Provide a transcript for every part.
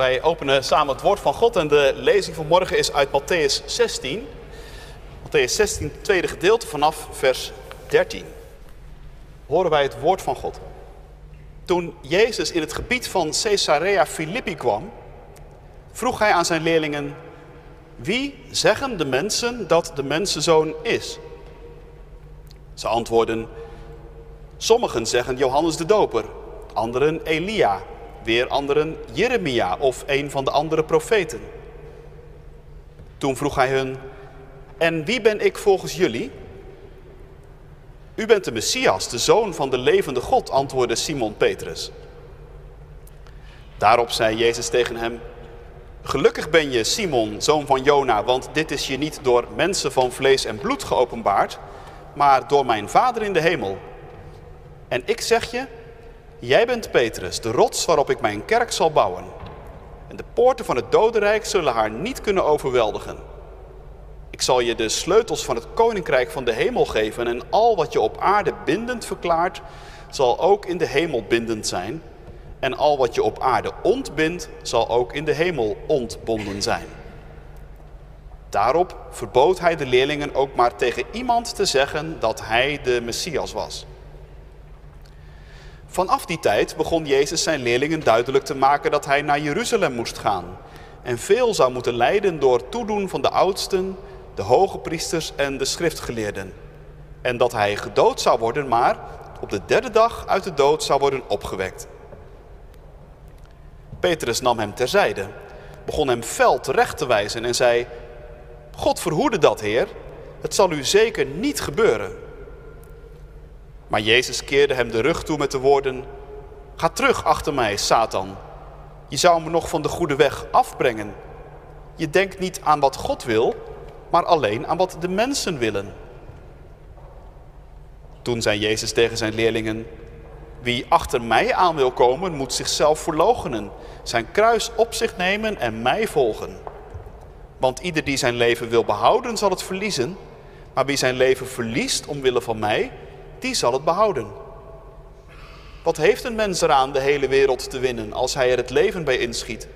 Wij openen samen het woord van God en de lezing van morgen is uit Matthäus 16. Matthäus 16, het tweede gedeelte vanaf vers 13. Horen wij het woord van God. Toen Jezus in het gebied van Caesarea Philippi kwam, vroeg hij aan zijn leerlingen: Wie zeggen de mensen dat de mensenzoon is? Ze antwoorden: Sommigen zeggen Johannes de Doper, anderen Elia, weer anderen Jeremia of een van de andere profeten. Toen vroeg hij hun: En wie ben ik volgens jullie? U bent de Messias, de zoon van de levende God, antwoordde Simon Petrus. Daarop zei Jezus tegen hem: Gelukkig ben je, Simon, zoon van Jona, want dit is je niet door mensen van vlees en bloed geopenbaard, maar door mijn Vader in de hemel. En ik zeg je, jij bent Petrus, de rots waarop ik mijn kerk zal bouwen. En de poorten van het dodenrijk zullen haar niet kunnen overweldigen. Ik zal je de sleutels van het koninkrijk van de hemel geven en al wat je op aarde bindend verklaart, zal ook in de hemel bindend zijn. En al wat je op aarde ontbindt, zal ook in de hemel ontbonden zijn. Daarop verbood hij de leerlingen ook maar tegen iemand te zeggen dat hij de Messias was. Vanaf die tijd begon Jezus zijn leerlingen duidelijk te maken dat hij naar Jeruzalem moest gaan en veel zou moeten lijden door toedoen van de oudsten, de hoge priesters en de schriftgeleerden. En dat hij gedood zou worden, maar op de derde dag uit de dood zou worden opgewekt. Petrus nam hem terzijde, begon hem fel terecht te wijzen en zei: God verhoede dat, Heer, het zal u zeker niet gebeuren. Maar Jezus keerde hem de rug toe met de woorden: Ga terug achter mij, Satan. Je zou me nog van de goede weg afbrengen. Je denkt niet aan wat God wil, maar alleen aan wat de mensen willen. Toen zei Jezus tegen zijn leerlingen: Wie achter mij aan wil komen, moet zichzelf verloochenen, zijn kruis op zich nemen en mij volgen. Want ieder die zijn leven wil behouden, zal het verliezen. Maar wie zijn leven verliest omwille van mij, die zal het behouden. Wat heeft een mens eraan de hele wereld te winnen als hij er het leven bij inschiet?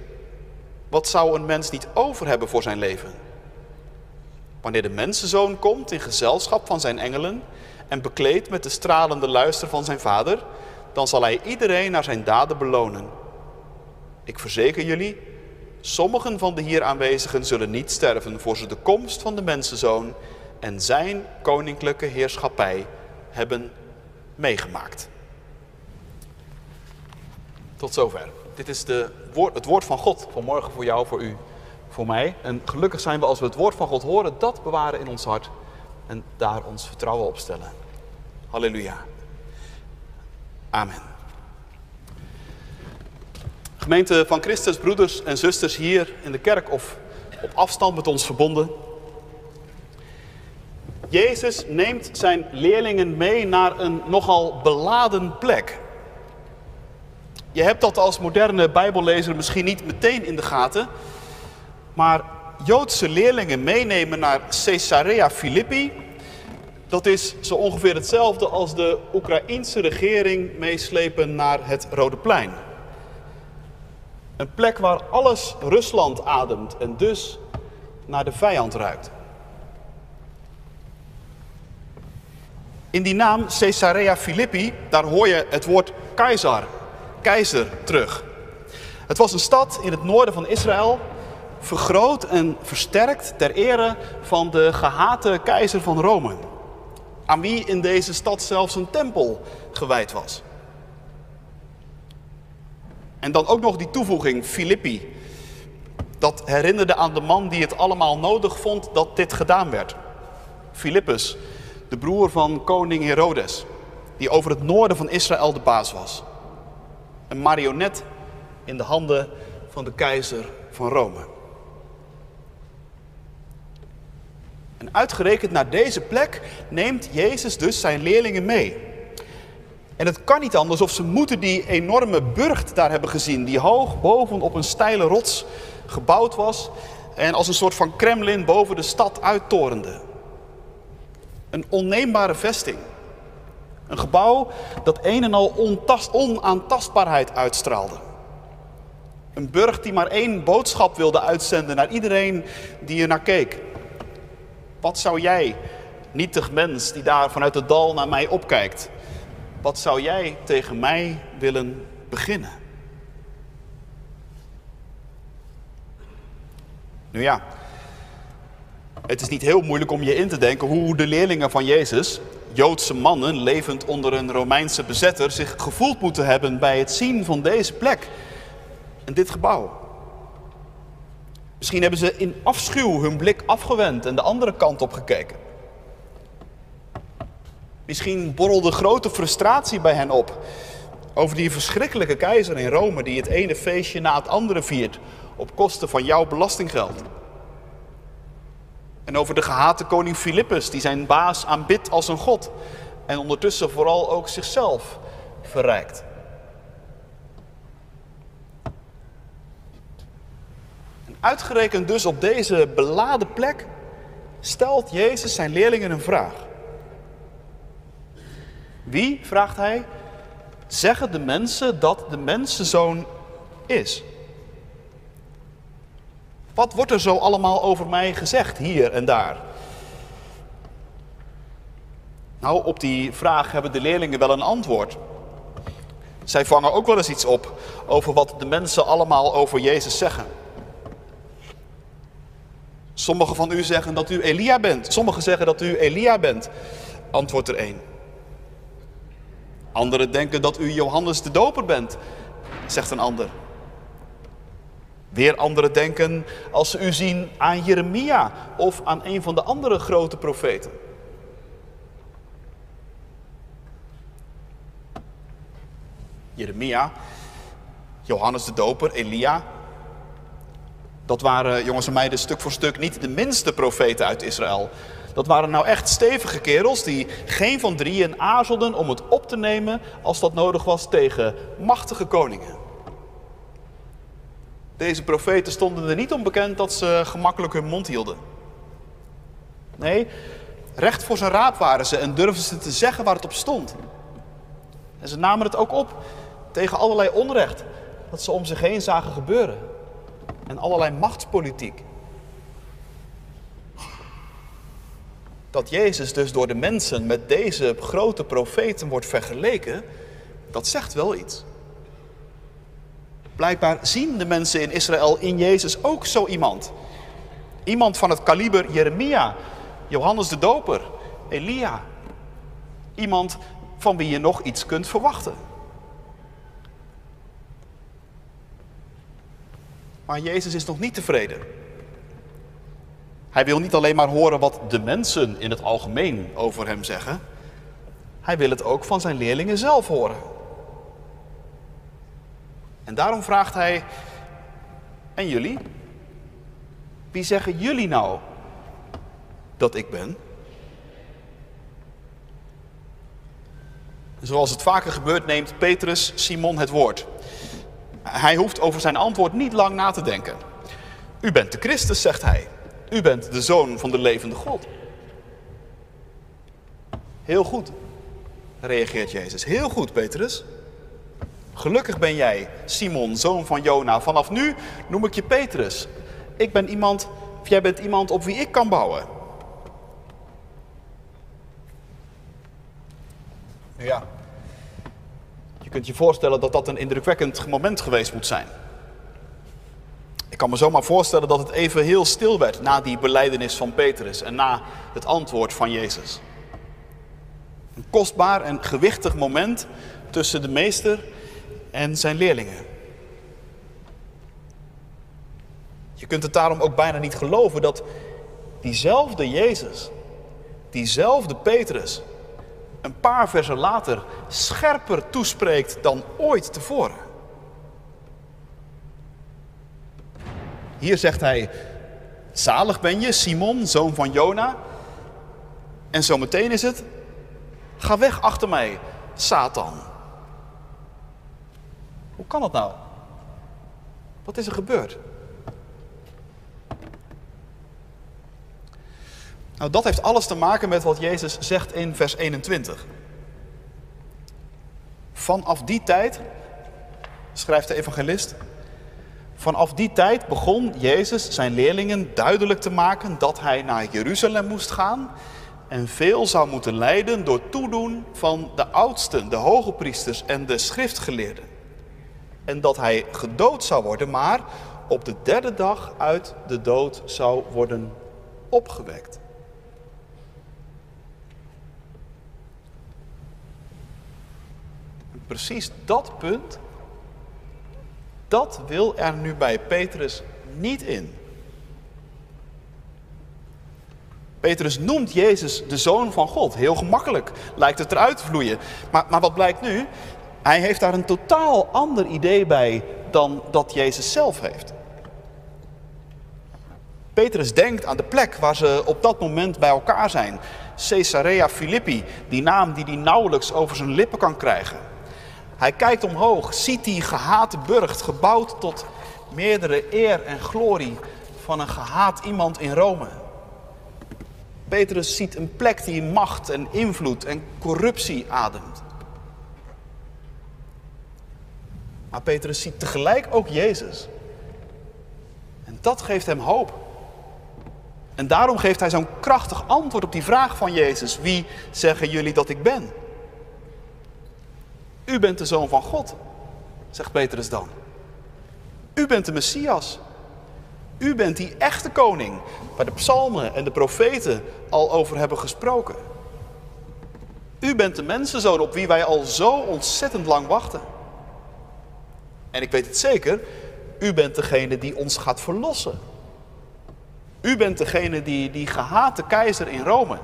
Wat zou een mens niet over hebben voor zijn leven? Wanneer de mensenzoon komt in gezelschap van zijn engelen en bekleed met de stralende luister van zijn vader, dan zal hij iedereen naar zijn daden belonen. Ik verzeker jullie, sommigen van de hier aanwezigen zullen niet sterven voor ze de komst van de mensenzoon en zijn koninklijke heerschappij hebben meegemaakt. Tot zover. Dit is de woord, het woord van God vanmorgen voor jou, voor u, voor mij. En gelukkig zijn we als we het woord van God horen, dat bewaren in ons hart en daar ons vertrouwen op stellen. Halleluja. Amen. Gemeente van Christus, broeders en zusters hier in de kerk of op afstand met ons verbonden. Jezus neemt zijn leerlingen mee naar een nogal beladen plek. Je hebt dat als moderne Bijbellezer misschien niet meteen in de gaten, maar Joodse leerlingen meenemen naar Caesarea Philippi, dat is zo ongeveer hetzelfde als de Oekraïense regering meeslepen naar het Rode Plein. Een plek waar alles Rusland ademt en dus naar de vijand ruikt. In die naam Caesarea Philippi, daar hoor je het woord keizer, keizer terug. Het was een stad in het noorden van Israël, vergroot en versterkt ter ere van de gehate keizer van Rome, aan wie in deze stad zelfs een tempel gewijd was. En dan ook nog die toevoeging, Filippi. Dat herinnerde aan de man die het allemaal nodig vond dat dit gedaan werd. Filippus, de broer van koning Herodes, die over het noorden van Israël de baas was. Een marionet in de handen van de keizer van Rome. En uitgerekend naar deze plek neemt Jezus dus zijn leerlingen mee. En het kan niet anders of ze moeten die enorme burcht daar hebben gezien, die hoog boven op een steile rots gebouwd was en als een soort van Kremlin boven de stad uittorende. Een onneembare vesting. Een gebouw dat een en al ontast, onaantastbaarheid uitstraalde. Een burcht die maar één boodschap wilde uitzenden naar iedereen die er naar keek. Wat zou jij, nietig mens die daar vanuit het dal naar mij opkijkt, wat zou jij tegen mij willen beginnen? Nu ja, het is niet heel moeilijk om je in te denken hoe de leerlingen van Jezus, Joodse mannen levend onder een Romeinse bezetter, zich gevoeld moeten hebben bij het zien van deze plek en dit gebouw. Misschien hebben ze in afschuw hun blik afgewend en de andere kant op gekeken. Misschien borrelde grote frustratie bij hen op over die verschrikkelijke keizer in Rome die het ene feestje na het andere viert op kosten van jouw belastinggeld. En over de gehate koning Filippus die zijn baas aanbidt als een god en ondertussen vooral ook zichzelf verrijkt. En uitgerekend dus op deze beladen plek stelt Jezus zijn leerlingen een vraag. Wie, vraagt hij, zeggen de mensen dat de mensenzoon is? Wat wordt er zo allemaal over mij gezegd hier en daar? Nou, op die vraag hebben de leerlingen wel een antwoord. Zij vangen ook wel eens iets op over wat de mensen allemaal over Jezus zeggen. Sommigen van u zeggen dat u Elia bent. Sommigen zeggen dat u Elia bent. Antwoord er één. Anderen denken dat u Johannes de Doper bent, zegt een ander. Weer anderen denken als ze u zien aan Jeremia of aan een van de andere grote profeten. Jeremia, Johannes de Doper, Elia. Dat waren, jongens en meiden, stuk voor stuk niet de minste profeten uit Israël. Dat waren nou echt stevige kerels die geen van drieën aarzelden om het op te nemen als dat nodig was tegen machtige koningen. Deze profeten stonden er niet onbekend dat ze gemakkelijk hun mond hielden. Nee, recht voor zijn raap waren ze en durfden ze te zeggen waar het op stond. En ze namen het ook op tegen allerlei onrecht dat ze om zich heen zagen gebeuren. En allerlei machtspolitiek. Dat Jezus dus door de mensen met deze grote profeten wordt vergeleken, dat zegt wel iets. Blijkbaar zien de mensen in Israël in Jezus ook zo iemand. Iemand van het kaliber Jeremia, Johannes de Doper, Elia. Iemand van wie je nog iets kunt verwachten. Maar Jezus is nog niet tevreden. Hij wil niet alleen maar horen wat de mensen in het algemeen over hem zeggen. Hij wil het ook van zijn leerlingen zelf horen. En daarom vraagt hij, en jullie? Wie zeggen jullie nou dat ik ben? Zoals het vaker gebeurt, neemt Petrus Simon het woord. Hij hoeft over zijn antwoord niet lang na te denken. U bent de Christus, zegt hij. U bent de zoon van de levende God. Heel goed, reageert Jezus. Heel goed, Petrus. Gelukkig ben jij, Simon, zoon van Jona. Vanaf nu noem ik je Petrus. Ik ben iemand, of jij bent iemand op wie ik kan bouwen. Ja, je kunt je voorstellen dat dat een indrukwekkend moment geweest moet zijn. Ik kan me zomaar voorstellen dat het even heel stil werd na die beleidenis van Petrus en na het antwoord van Jezus. Een kostbaar en gewichtig moment tussen de meester en zijn leerlingen. Je kunt het daarom ook bijna niet geloven dat diezelfde Jezus, diezelfde Petrus, een paar versen later scherper toespreekt dan ooit tevoren. Hier zegt hij, zalig ben je, Simon, zoon van Jona. En zometeen is het, ga weg achter mij, Satan. Hoe kan dat nou? Wat is er gebeurd? Nou, dat heeft alles te maken met wat Jezus zegt in vers 21. Vanaf die tijd, schrijft de evangelist, Vanaf die tijd begon Jezus zijn leerlingen duidelijk te maken dat hij naar Jeruzalem moest gaan en veel zou moeten lijden door toedoen van de oudsten, de hoge priesters en de schriftgeleerden. En dat hij gedood zou worden, maar op de derde dag uit de dood zou worden opgewekt. Precies dat punt, dat wil er nu bij Petrus niet in. Petrus noemt Jezus de zoon van God. Heel gemakkelijk lijkt het eruit te vloeien. Maar, maar wat blijkt nu? Hij heeft daar een totaal ander idee bij dan dat Jezus zelf heeft. Petrus denkt aan de plek waar ze op dat moment bij elkaar zijn. Caesarea Philippi, die naam die hij nauwelijks over zijn lippen kan krijgen. Hij kijkt omhoog, ziet die gehate burcht, gebouwd tot meerdere eer en glorie van een gehaat iemand in Rome. Petrus ziet een plek die macht en invloed en corruptie ademt. Maar Petrus ziet tegelijk ook Jezus. En dat geeft hem hoop. En daarom geeft hij zo'n krachtig antwoord op die vraag van Jezus. Wie zeggen jullie dat ik ben? U bent de zoon van God, zegt Petrus dan. U bent de Messias. U bent die echte koning waar de psalmen en de profeten al over hebben gesproken. U bent de mensenzoon op wie wij al zo ontzettend lang wachten. En ik weet het zeker, u bent degene die ons gaat verlossen. U bent degene die die gehate keizer in Rome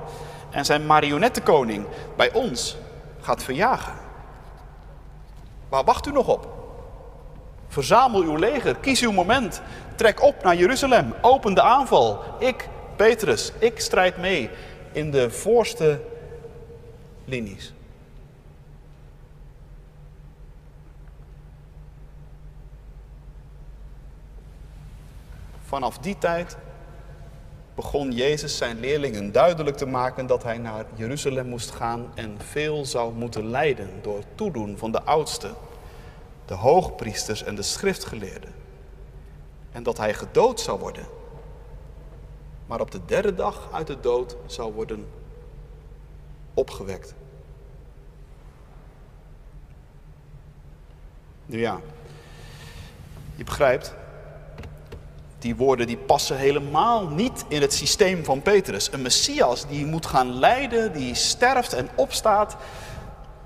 en zijn marionettenkoning bij ons gaat verjagen. Waar wacht u nog op? Verzamel uw leger, kies uw moment, trek op naar Jeruzalem, open de aanval. Ik, Petrus, ik strijd mee in de voorste linies. Vanaf die tijd begon Jezus zijn leerlingen duidelijk te maken dat hij naar Jeruzalem moest gaan en veel zou moeten lijden door toedoen van de oudsten, de hoogpriesters en de schriftgeleerden. En dat hij gedood zou worden, maar op de derde dag uit de dood zou worden opgewekt. Nu ja, je begrijpt, die woorden die passen helemaal niet in het systeem van Petrus. Een Messias die moet gaan lijden, die sterft en opstaat,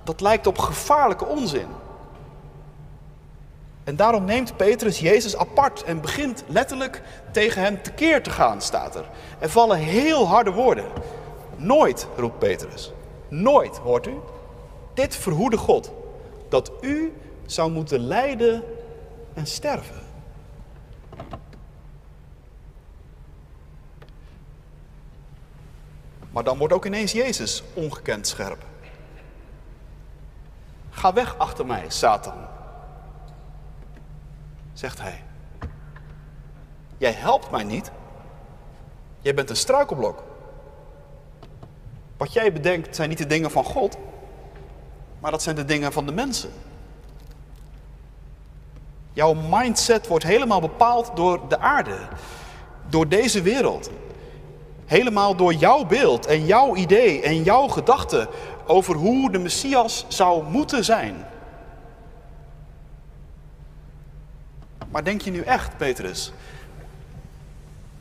dat lijkt op gevaarlijke onzin. En daarom neemt Petrus Jezus apart en begint letterlijk tegen hem tekeer te gaan, staat er. Er vallen heel harde woorden. Nooit, roept Petrus. Nooit, hoort u? Dit verhoede God. Dat u zou moeten lijden en sterven. Maar dan wordt ook ineens Jezus ongekend scherp. Ga weg achter mij, Satan, zegt hij. Jij helpt mij niet. Jij bent een struikelblok. Wat jij bedenkt zijn niet de dingen van God, maar dat zijn de dingen van de mensen. Jouw mindset wordt helemaal bepaald door de aarde, door deze wereld. Helemaal door jouw beeld en jouw idee en jouw gedachte over hoe de Messias zou moeten zijn. Maar denk je nu echt, Petrus,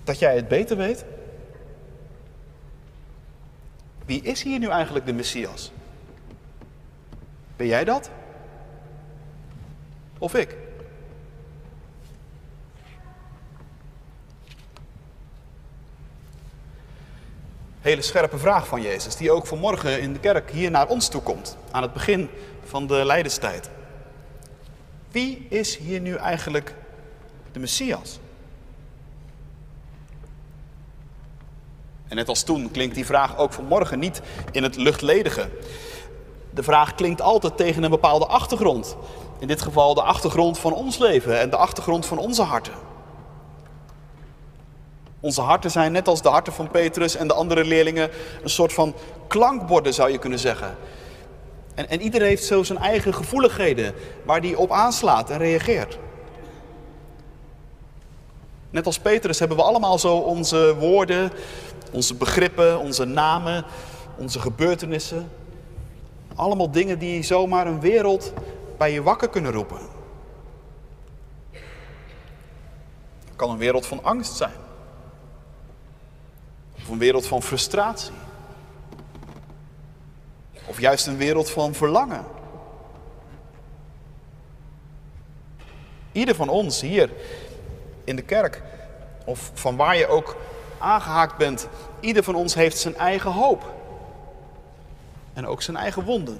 dat jij het beter weet? Wie is hier nu eigenlijk de Messias? Ben jij dat? Of ik? Hele scherpe vraag van Jezus, die ook vanmorgen in de kerk hier naar ons toe komt, aan het begin van de lijdenstijd. Wie is hier nu eigenlijk de Messias? En net als toen klinkt die vraag ook vanmorgen niet in het luchtledige. De vraag klinkt altijd tegen een bepaalde achtergrond. In dit geval de achtergrond van ons leven en de achtergrond van onze harten. Onze harten zijn net als de harten van Petrus en de andere leerlingen een soort van klankborden zou je kunnen zeggen. En, en iedereen heeft zo zijn eigen gevoeligheden waar die op aanslaat en reageert. Net als Petrus hebben we allemaal zo onze woorden, onze begrippen, onze namen, onze gebeurtenissen. Allemaal dingen die zomaar een wereld bij je wakker kunnen roepen. Het kan een wereld van angst zijn. Of een wereld van frustratie. Of juist een wereld van verlangen. Ieder van ons hier in de kerk, of van waar je ook aangehaakt bent, ieder van ons heeft zijn eigen hoop. En ook zijn eigen wonden.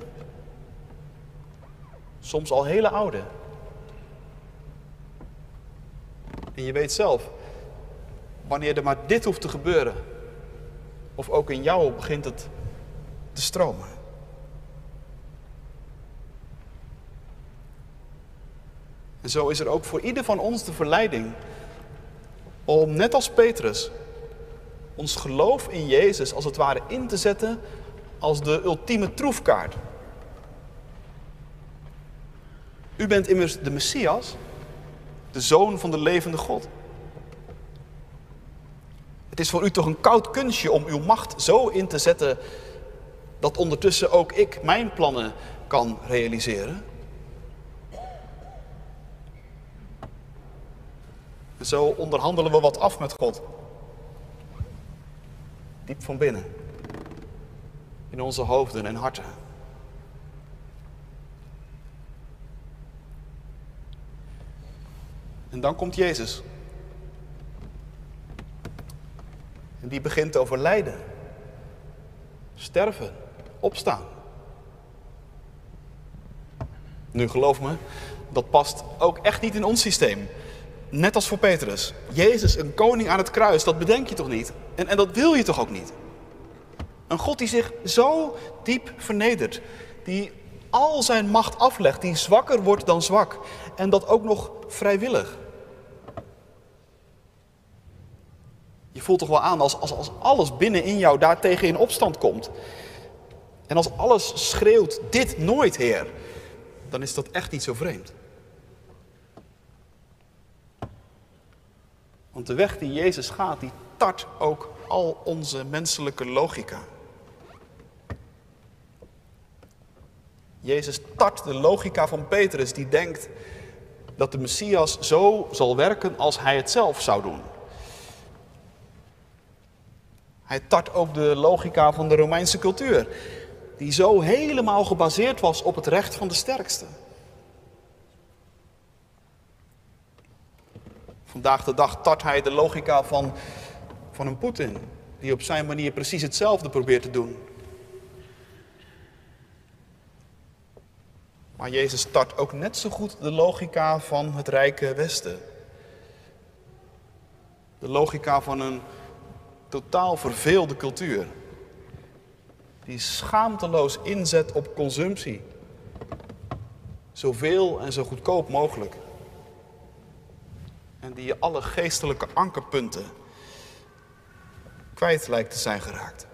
Soms al hele oude. En je weet zelf, wanneer er maar dit hoeft te gebeuren, of ook in jou begint het te stromen. En zo is er ook voor ieder van ons de verleiding om, net als Petrus, ons geloof in Jezus als het ware in te zetten als de ultieme troefkaart. U bent immers de Messias, de zoon van de levende God. Het is voor u toch een koud kunstje om uw macht zo in te zetten dat ondertussen ook ik mijn plannen kan realiseren. En zo onderhandelen we wat af met God. Diep van binnen. In onze hoofden en harten. En dan komt Jezus. En die begint over lijden, sterven, opstaan. Nu geloof me, dat past ook echt niet in ons systeem. Net als voor Petrus. Jezus, een koning aan het kruis, dat bedenk je toch niet? En, en dat wil je toch ook niet? Een God die zich zo diep vernedert. Die al zijn macht aflegt. Die zwakker wordt dan zwak. En dat ook nog vrijwillig. Je voelt toch wel aan als, als, als alles binnen in jou daartegen in opstand komt. En als alles schreeuwt, dit nooit, Heer. Dan is dat echt niet zo vreemd. Want de weg die Jezus gaat, die tart ook al onze menselijke logica. Jezus tart de logica van Petrus, die denkt dat de Messias zo zal werken als hij het zelf zou doen. Hij tart ook de logica van de Romeinse cultuur, die zo helemaal gebaseerd was op het recht van de sterkste. Vandaag de dag tart hij de logica van, van een Poetin, die op zijn manier precies hetzelfde probeert te doen. Maar Jezus tart ook net zo goed de logica van het rijke Westen. De logica van een totaal verveelde cultuur. Die schaamteloos inzet op consumptie. Zoveel en zo goedkoop mogelijk en die je alle geestelijke ankerpunten kwijt lijkt te zijn geraakt.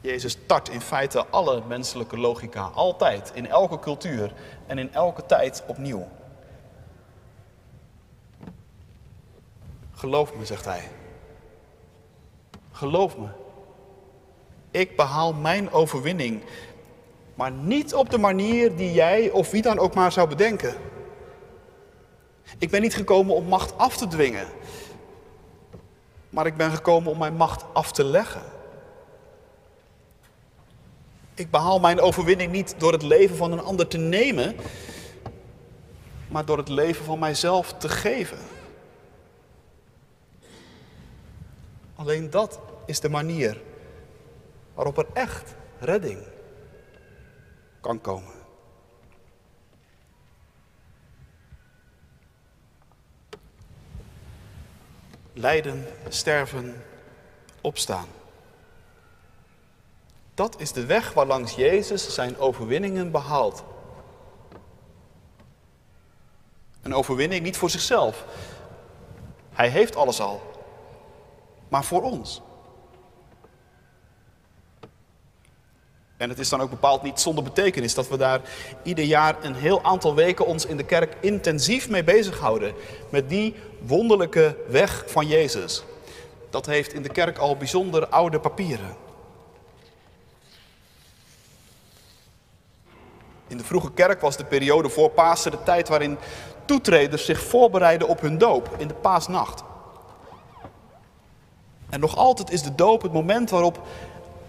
Jezus tart in feite alle menselijke logica, altijd, in elke cultuur en in elke tijd opnieuw. Geloof me, zegt hij. Geloof me. Ik behaal mijn overwinning maar niet op de manier die jij of wie dan ook maar zou bedenken. Ik ben niet gekomen om macht af te dwingen. Maar ik ben gekomen om mijn macht af te leggen. Ik behaal mijn overwinning niet door het leven van een ander te nemen, maar door het leven van mijzelf te geven. Alleen dat is de manier waarop er echt redding kan komen. Lijden, sterven, opstaan. Dat is de weg waarlangs Jezus zijn overwinningen behaalt. Een overwinning niet voor zichzelf. Hij heeft alles al. Maar voor ons. En het is dan ook bepaald niet zonder betekenis dat we daar ieder jaar een heel aantal weken ons in de kerk intensief mee bezighouden. Met die wonderlijke weg van Jezus. Dat heeft in de kerk al bijzonder oude papieren. In de vroege kerk was de periode voor Pasen de tijd waarin toetreders zich voorbereiden op hun doop in de paasnacht. En nog altijd is de doop het moment waarop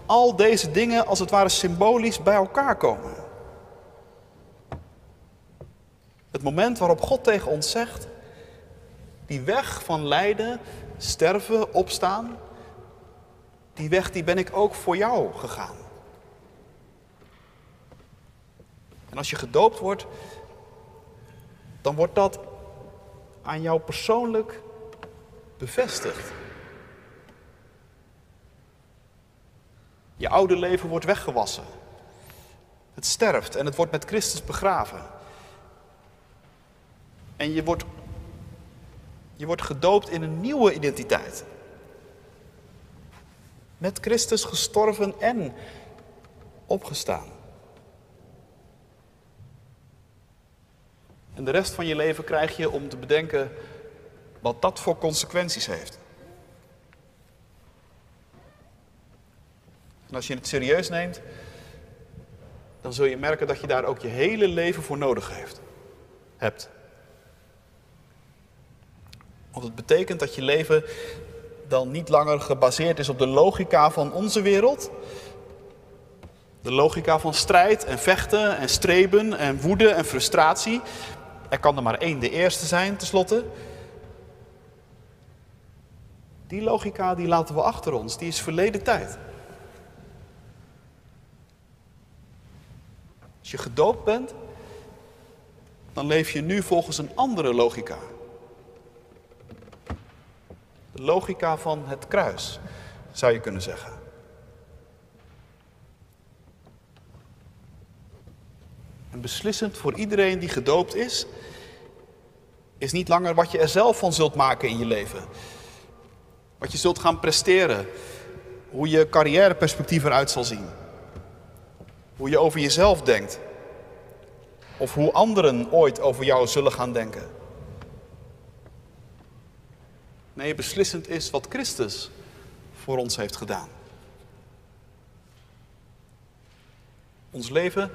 al deze dingen als het ware symbolisch bij elkaar komen. Het moment waarop God tegen ons zegt, die weg van lijden, sterven, opstaan, die weg die ben ik ook voor jou gegaan. En als je gedoopt wordt, dan wordt dat aan jou persoonlijk bevestigd. Je oude leven wordt weggewassen. Het sterft en het wordt met Christus begraven. En je wordt, je wordt gedoopt in een nieuwe identiteit. Met Christus gestorven en opgestaan. En de rest van je leven krijg je om te bedenken wat dat voor consequenties heeft. En als je het serieus neemt, dan zul je merken dat je daar ook je hele leven voor nodig heeft, hebt. Want het betekent dat je leven dan niet langer gebaseerd is op de logica van onze wereld. De logica van strijd en vechten en streven en woede en frustratie. Er kan er maar één de eerste zijn, tenslotte. Die logica die laten we achter ons, die is verleden tijd. Je gedoopt bent, dan leef je nu volgens een andere logica. De logica van het kruis, zou je kunnen zeggen. En beslissend voor iedereen die gedoopt is, is niet langer wat je er zelf van zult maken in je leven. Wat je zult gaan presteren. Hoe je carrièreperspectief eruit zal zien. Hoe je over jezelf denkt. Of hoe anderen ooit over jou zullen gaan denken. Nee, beslissend is wat Christus voor ons heeft gedaan. Ons leven,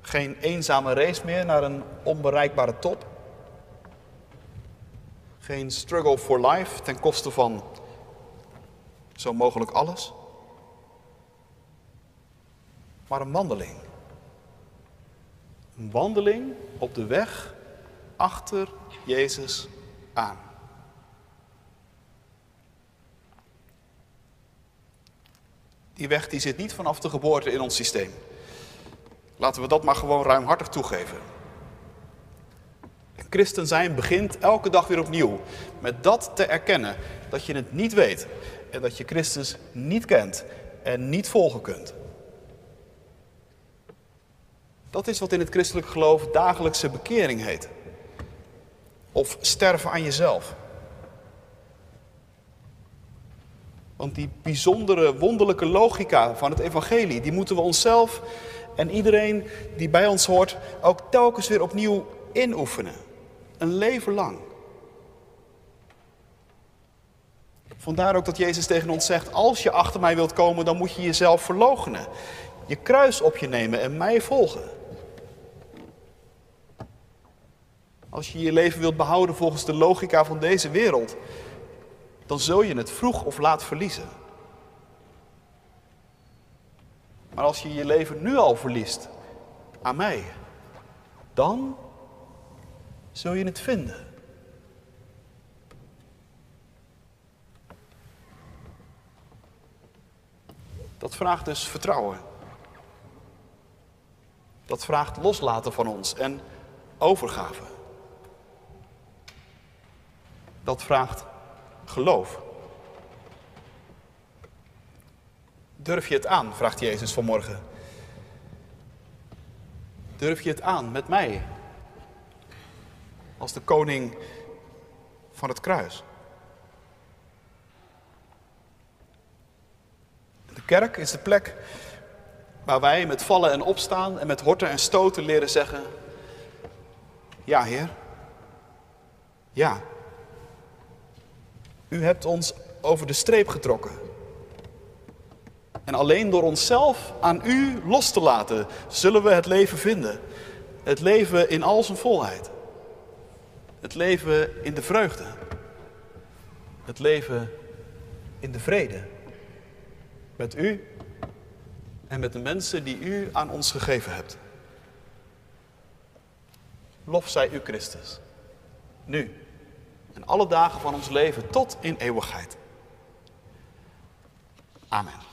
geen eenzame race meer naar een onbereikbare top. Geen struggle for life ten koste van zo mogelijk alles. Maar een wandeling. Een wandeling op de weg achter Jezus aan. Die weg die zit niet vanaf de geboorte in ons systeem. Laten we dat maar gewoon ruimhartig toegeven. Christen zijn begint elke dag weer opnieuw met dat te erkennen dat je het niet weet en dat je Christus niet kent en niet volgen kunt. Dat is wat in het christelijk geloof dagelijkse bekering heet. Of sterven aan jezelf. Want die bijzondere, wonderlijke logica van het evangelie, die moeten we onszelf en iedereen die bij ons hoort ook telkens weer opnieuw inoefenen. Een leven lang. Vandaar ook dat Jezus tegen ons zegt: Als je achter mij wilt komen, dan moet je jezelf verloochenen. Je kruis op je nemen en mij volgen. Als je je leven wilt behouden volgens de logica van deze wereld, dan zul je het vroeg of laat verliezen. Maar als je je leven nu al verliest aan mij, dan zul je het vinden. Dat vraagt dus vertrouwen. Dat vraagt loslaten van ons en overgave. Dat vraagt geloof. Durf je het aan? vraagt Jezus vanmorgen. Durf je het aan met mij? Als de koning van het kruis. De kerk is de plek Waar wij met vallen en opstaan en met horten en stoten leren zeggen: Ja, Heer. Ja. U hebt ons over de streep getrokken. En alleen door onszelf aan U los te laten, zullen we het leven vinden. Het leven in al zijn volheid. Het leven in de vreugde. Het leven in de vrede. Met U en met de mensen die U aan ons gegeven hebt. Lof zij U Christus. Nu en alle dagen van ons leven tot in eeuwigheid. Amen.